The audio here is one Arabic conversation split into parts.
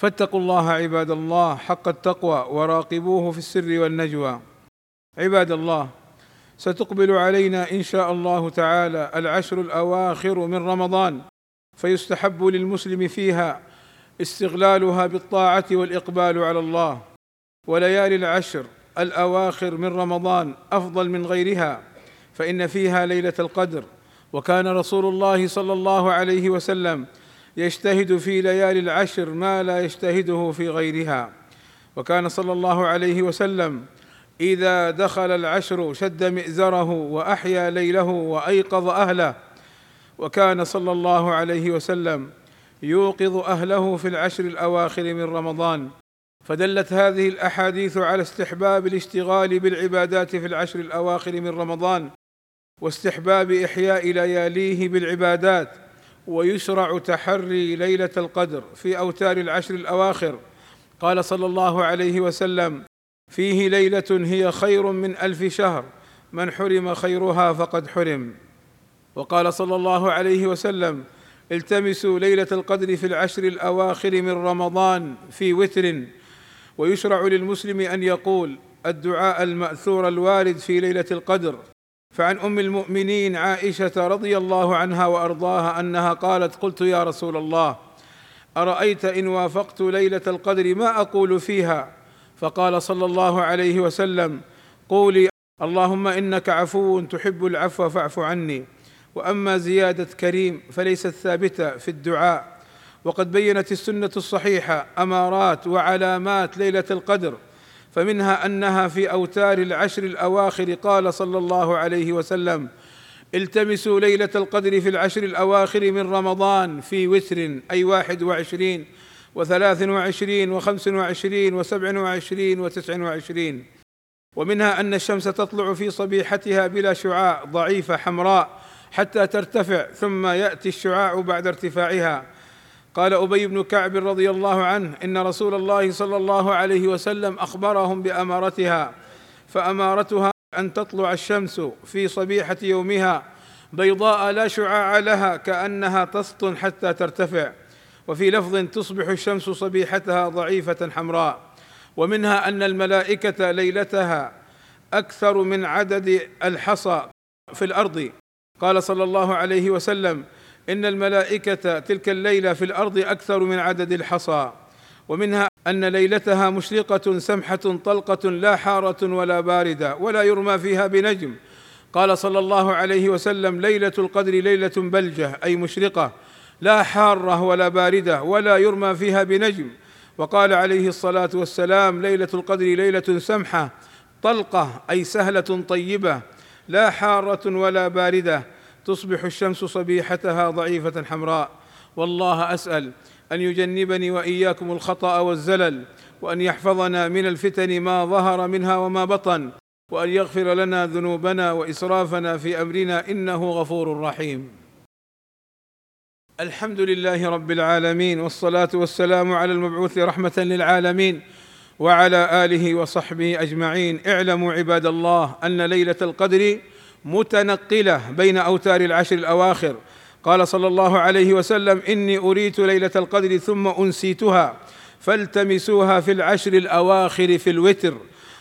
فاتقوا الله عباد الله حق التقوى وراقبوه في السر والنجوى. عباد الله ستقبل علينا إن شاء الله تعالى العشر الأواخر من رمضان فيستحب للمسلم فيها استغلالها بالطاعة والإقبال على الله. وليالي العشر الأواخر من رمضان أفضل من غيرها فإن فيها ليلة القدر. وكان رسول الله صلى الله عليه وسلم يجتهد في ليالي العشر ما لا يجتهده في غيرها. وكان صلى الله عليه وسلم إذا دخل العشر شد مئزره وأحيا ليله وأيقظ أهله. وكان صلى الله عليه وسلم يوقظ أهله في العشر الأواخر من رمضان. فدلت هذه الأحاديث على استحباب الاشتغال بالعبادات في العشر الأواخر من رمضان واستحباب إحياء لياليه بالعبادات. ويشرع تحري ليلة القدر في أوتار العشر الأواخر. قال صلى الله عليه وسلم فيه ليلة هي خير من ألف شهر من حرم خيرها فقد حرم. وقال صلى الله عليه وسلم التمسوا ليلة القدر في العشر الأواخر من رمضان في وتر. ويشرع للمسلم أن يقول الدعاء المأثور الوارد في ليلة القدر. فعن أم المؤمنين عائشة رضي الله عنها وأرضاها أنها قالت قلت يا رسول الله أرأيت إن وافقت ليلة القدر ما أقول فيها؟ فقال صلى الله عليه وسلم قولي اللهم إنك عفو تحب العفو فاعف عني وأما زيادة كريم فليست ثابتة في الدعاء. وقد بينت السنة الصحيحة أمارات وعلامات ليلة القدر فمنها أنها في أوتار العشر الأواخر قال صلى الله عليه وسلم التمسوا ليلة القدر في العشر الأواخر من رمضان في وتر أي واحد وعشرين وثلاث وعشرين وخمس وعشرين وسبع وعشرين وتسع وعشرين. ومنها أن الشمس تطلع في صبيحتها بلا شعاع ضعيفة حمراء حتى ترتفع ثم يأتي الشعاع بعد ارتفاعها. قال أبي بن كعب رضي الله عنه إن رسول الله صلى الله عليه وسلم أخبرهم بأمارتها فأمارتها أن تطلع الشمس في صبيحة يومها بيضاء لا شعاع لها كأنها تسطن حتى ترتفع وفي لفظ تصبح الشمس صبيحتها ضعيفة حمراء ومنها أن الملائكة ليلتها أكثر من عدد الحصى في الأرض. قال صلى الله عليه وسلم إن الملائكة تلك الليلة في الأرض أكثر من عدد الحصى ومنها أن ليلتها مشرقة سمحة طلقة لا حارة ولا باردة ولا يرمى فيها بنجم. قال صلى الله عليه وسلم ليلة القدر ليلة بلجة أي مشرقة لا حارة ولا باردة ولا يرمى فيها بنجم. وقال عليه الصلاة والسلام ليلة القدر ليلة سمحة طلقة أي سهلة طيبة لا حارة ولا باردة. تصبح الشمس صبيحتها ضعيفة حمراء. والله أسأل أن يجنبني وإياكم الخطأ والزلل وأن يحفظنا من الفتن ما ظهر منها وما بطن وأن يغفر لنا ذنوبنا وإسرافنا في أمرنا إنه غفور رحيم. الحمد لله رب العالمين والصلاة والسلام على المبعوث رحمة للعالمين وعلى آله وصحبه أجمعين. اعلموا عباد الله أن ليلة القدر متنقلة بين أوتار العشر الأواخر. قال صلى الله عليه وسلم إني أريت ليلة القدر ثم أنسيتها فالتمسوها في العشر الأواخر في الوتر.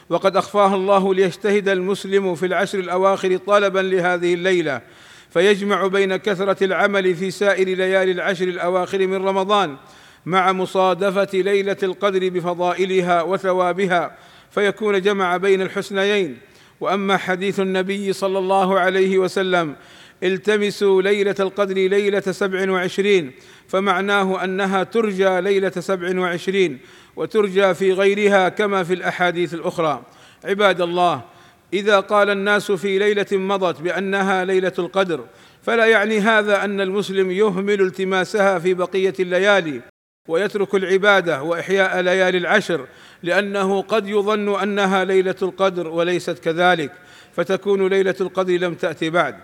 وقد اخفاها الله ليجتهد المسلم في العشر الأواخر طلبا لهذه الليلة. فيجمع بين كثرة العمل في سائر ليالي العشر الأواخر من رمضان مع مصادفة ليلة القدر بفضائلها وثوابها فيكون جمع بين الحسنيين. وأما حديث النبي صلى الله عليه وسلم التمسوا ليلة القدر ليلة سبع وعشرين فمعناه أنها ترجى ليلة سبع وعشرين وترجى في غيرها كما في الأحاديث الأخرى. عباد الله إذا قال الناس في ليلة مضت بأنها ليلة القدر فلا يعني هذا أن المسلم يهمل التماسها في بقية الليالي. ويترك العبادة وإحياء ليالي العشر لأنه قد يظن أنها ليلة القدر وليست كذلك فتكون ليلة القدر لم تأتي بعد.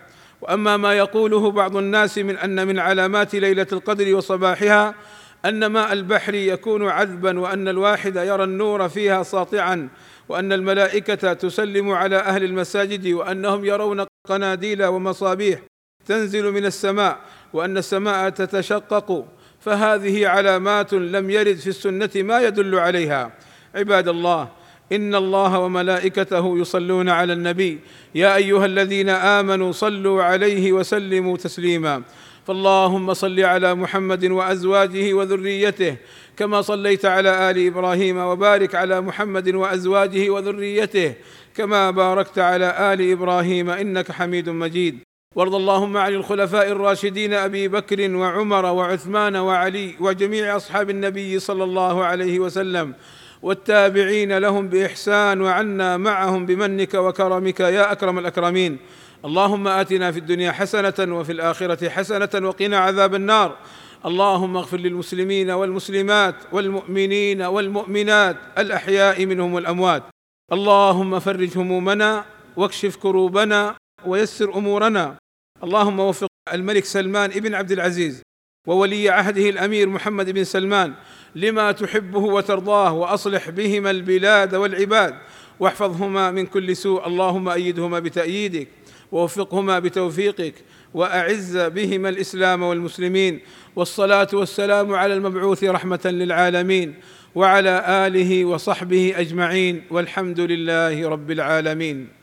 وأما ما يقوله بعض الناس من أن من علامات ليلة القدر وصباحها أن ماء البحر يكون عذبا وأن الواحد يرى النور فيها ساطعا وأن الملائكة تسلم على أهل المساجد وأنهم يرون قناديل ومصابيح تنزل من السماء وأن السماء تتشقق. فهذه علامات لم يرد في السنة ما يدل عليها. عباد الله إن الله وملائكته يصلون على النبي. يا أيها الذين آمنوا صلوا عليه وسلموا تسليما. فاللهم صل على محمد وأزواجه وذريته كما صليت على آل إبراهيم وبارك على محمد وأزواجه وذريته كما باركت على آل إبراهيم إنك حميد مجيد. وارض اللهم عن الخلفاء الراشدين أبي بكر وعمر وعثمان وعلي وجميع أصحاب النبي صلى الله عليه وسلم والتابعين لهم بإحسان وعنا معهم بمنك وكرمك يا أكرم الأكرمين. اللهم آتنا في الدنيا حسنة وفي الآخرة حسنة وقنا عذاب النار. اللهم اغفر للمسلمين والمسلمات والمؤمنين والمؤمنات الأحياء منهم والأموات. اللهم فرج همومنا واكشف كروبنا ويسر أمورنا. اللهم وفق الملك سلمان ابن عبد العزيز وولي عهده الأمير محمد بن سلمان لما تحبه وترضاه وأصلح بهما البلاد والعباد. واحفظهما من كل سوء. اللهم أيدهما بتأييدك ووفقهما بتوفيقك وأعز بهما الإسلام والمسلمين. والصلاة والسلام على المبعوث رحمة للعالمين وعلى آله وصحبه أجمعين. والحمد لله رب العالمين.